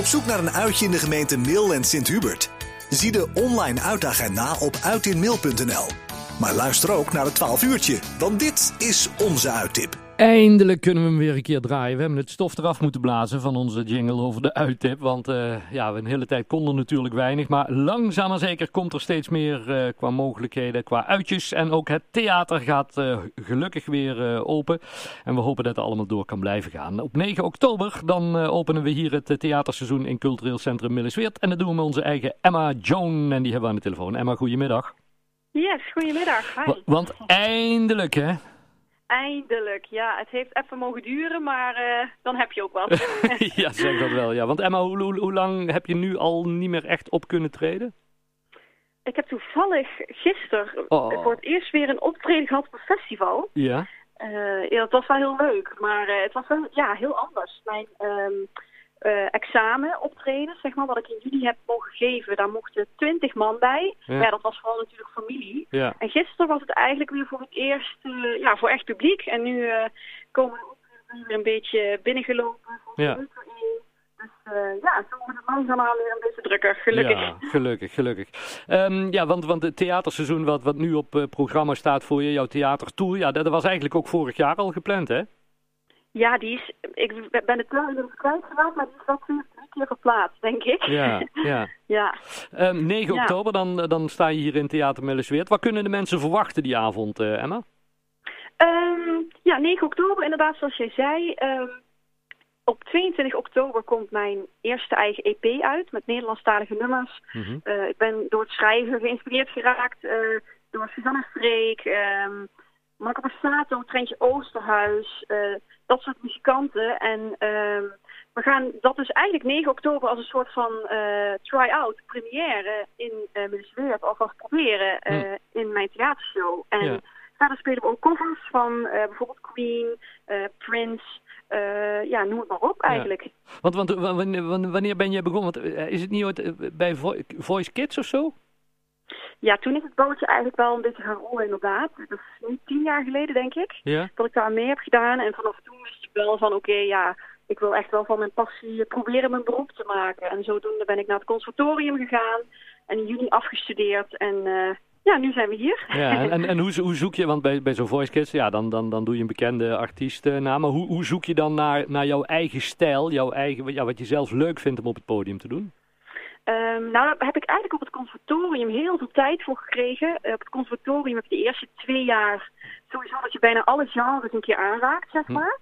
Op zoek naar een uitje in de gemeente Mil en Sint-Hubert? Zie de online uitagenda op uitinmail.nl. Maar luister ook naar het 12 uurtje, want dit is onze uittip. Eindelijk kunnen we hem weer een keer draaien. We hebben het stof eraf moeten blazen van onze jingle over de uittip. Want uh, ja, we een hele tijd konden natuurlijk weinig. Maar langzaam maar zeker komt er steeds meer uh, qua mogelijkheden, qua uitjes. En ook het theater gaat uh, gelukkig weer open. En we hopen dat het allemaal door kan blijven gaan. Op 9 oktober dan openen we hier het theaterseizoen in Cultureel Centrum Millesweert. En dat doen we met onze eigen Emma Joan. En die hebben we aan de telefoon. Emma, goedemiddag. Yes, goedemiddag. Hi. Want eindelijk hè Eindelijk, ja. Het heeft even mogen duren, maar uh, dan heb je ook wat. ja, zeg dat wel, ja. Want Emma, hoe, hoe, hoe, lang heb je nu al niet meer echt op kunnen treden? Ik heb toevallig gisteren oh. voor het eerst weer een optreden gehad op een festival. Ja? Uh, ja, dat was wel heel leuk, maar uh, het was wel ja, heel anders. Mijn... Um, uh, examen optreden, zeg maar, wat ik in juni heb mogen geven. Daar mochten twintig man bij. Ja. ja. dat was vooral natuurlijk familie. Ja. En gisteren was het eigenlijk weer voor het eerst, uh, ja, voor echt publiek. En nu uh, komen we ook weer een beetje binnengelopen. Ja. Dus ja, zo wordt het langzaamaan weer een beetje drukker, gelukkig. Ja, gelukkig, gelukkig. Um, ja, want, want het theaterseizoen wat, wat nu op programma staat voor je, jouw theatertour, ja, dat was eigenlijk ook vorig jaar al gepland, hè? Ja, die is, ik ben het kwijtgeraakt, maar die is wel twee, drie keer verplaatst, denk ik. Ja, ja. ja. Um, 9 ja. oktober, dan, dan sta je hier in Theater Millesweert. Wat kunnen de mensen verwachten die avond, uh, Emma? Um, ja, 9 oktober inderdaad, zoals jij zei. Um, op 22 oktober komt mijn eerste eigen EP uit met Nederlandstalige nummers. Mm -hmm. uh, ik ben door het schrijven geïnspireerd geraakt uh, door Susanne Freek... Marco Passato, Trentje Oosterhuis, uh, dat soort muzikanten. En uh, we gaan dat dus eigenlijk 9 oktober als een soort van uh, try-out, première in uh, Minnesweert alvast proberen Hm. in mijn theatershow. En Ja. verder spelen we ook covers van bijvoorbeeld Queen, Prince, ja, noem het maar op eigenlijk. Ja. Want, want wanneer, wanneer ben je begonnen? Want, is het niet ooit bij Voice Kids of zo? Ja, toen is het bootje eigenlijk wel een beetje gaan rollen inderdaad. Dat is nu tien jaar geleden denk ik. Ja. Dat ik daar mee heb gedaan. En vanaf toen wist ik wel van oké, okay, ja, ik wil echt wel van mijn passie proberen mijn beroep te maken. En zodoende ben ik naar het conservatorium gegaan. En in juni afgestudeerd. En uh, ja, nu zijn we hier. Ja, en, en, en hoe, hoe, zoek je, want bij, bij zo'n Voice Kids, ja, dan, dan, dan doe je een bekende artiest na. Maar hoe, hoe zoek je dan naar, naar jouw eigen stijl, jouw eigen, ja, wat je zelf leuk vindt om op het podium te doen? Um, nou, daar heb ik eigenlijk op het conservatorium heel veel tijd voor gekregen. Uh, op het conservatorium heb je de eerste twee jaar sowieso dat je bijna alle genres een keer aanraakt, zeg maar.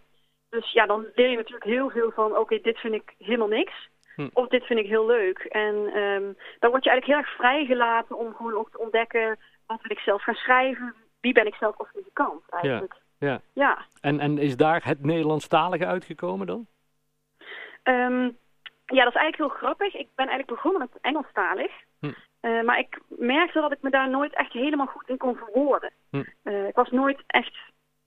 Hm. Dus ja, dan leer je natuurlijk heel veel van, oké, okay, dit vind ik helemaal niks. Hm. Of dit vind ik heel leuk. En um, dan word je eigenlijk heel erg vrijgelaten om gewoon ook te ontdekken, wat wil ik zelf gaan schrijven? Wie ben ik zelf als muzikant eigenlijk? Ja, ja. ja. En, en is daar het Nederlandstalige uitgekomen dan? Um, ja, dat is eigenlijk heel grappig. Ik ben eigenlijk begonnen met Engelstalig. Hm. Uh, maar ik merkte dat ik me daar nooit echt helemaal goed in kon verwoorden. Hm. Uh, ik was nooit echt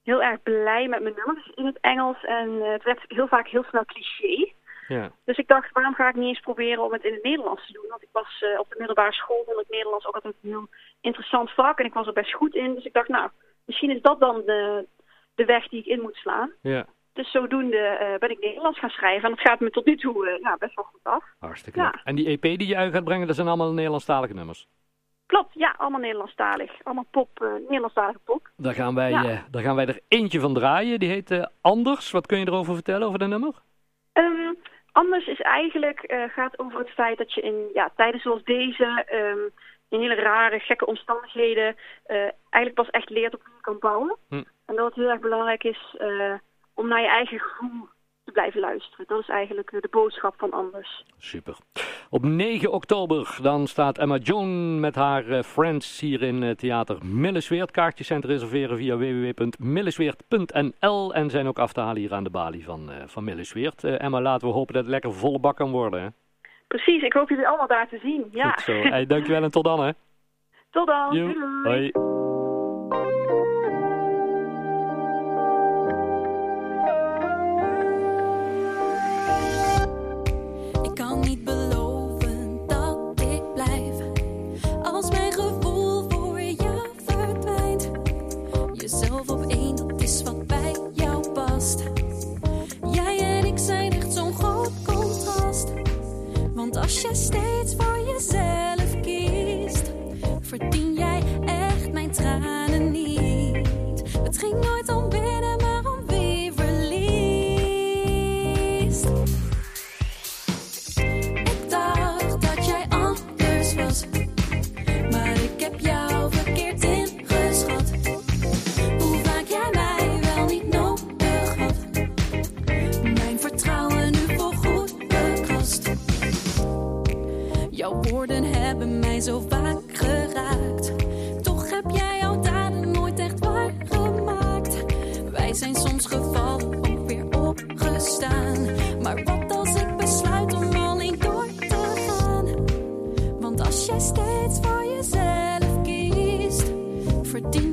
heel erg blij met mijn nummers in het Engels. En uh, het werd heel vaak heel snel cliché. Ja. Dus ik dacht, waarom ga ik niet eens proberen om het in het Nederlands te doen? Want ik was op de middelbare school, vond ik Nederlands ook altijd een heel interessant vak. En ik was er best goed in. Dus ik dacht, nou, misschien is dat dan de, de weg die ik in moet slaan. Ja. Dus zodoende uh, ben ik Nederlands gaan schrijven. En dat gaat me tot nu toe uh, ja, best wel goed af. Hartstikke ja. En die EP die je uit gaat brengen, dat zijn allemaal Nederlandstalige nummers? Klopt, ja, allemaal Nederlandstalig. Allemaal pop, uh, Nederlandstalige pop. Daar gaan, wij, ja. daar gaan wij er eentje van draaien. Die heet Anders. Wat kun je erover vertellen, over dat nummer? Um, anders is eigenlijk, gaat over het feit dat je in ja, tijden zoals deze... Um, in hele rare, gekke omstandigheden... eigenlijk pas echt leert op wie je kan bouwen. Hm. En dat het heel erg belangrijk is om naar je eigen gevoel te blijven luisteren. Dat is eigenlijk de boodschap van Anders. Super. Op 9 oktober dan staat Emma Joan met haar uh, friends hier in uh, Theater Millesweert. Kaartjes zijn te reserveren via www.millesweert.nl en zijn ook af te halen hier aan de balie van, uh, van Millesweert. Emma, laten we hopen dat het lekker volle bak kan worden. Hè? Precies, ik hoop jullie allemaal daar te zien. Ja. Goed zo. Hey, dankjewel en tot dan hè. Tot dan. Doei. Hoi. need believe steeds voor jezelf kiest, verdien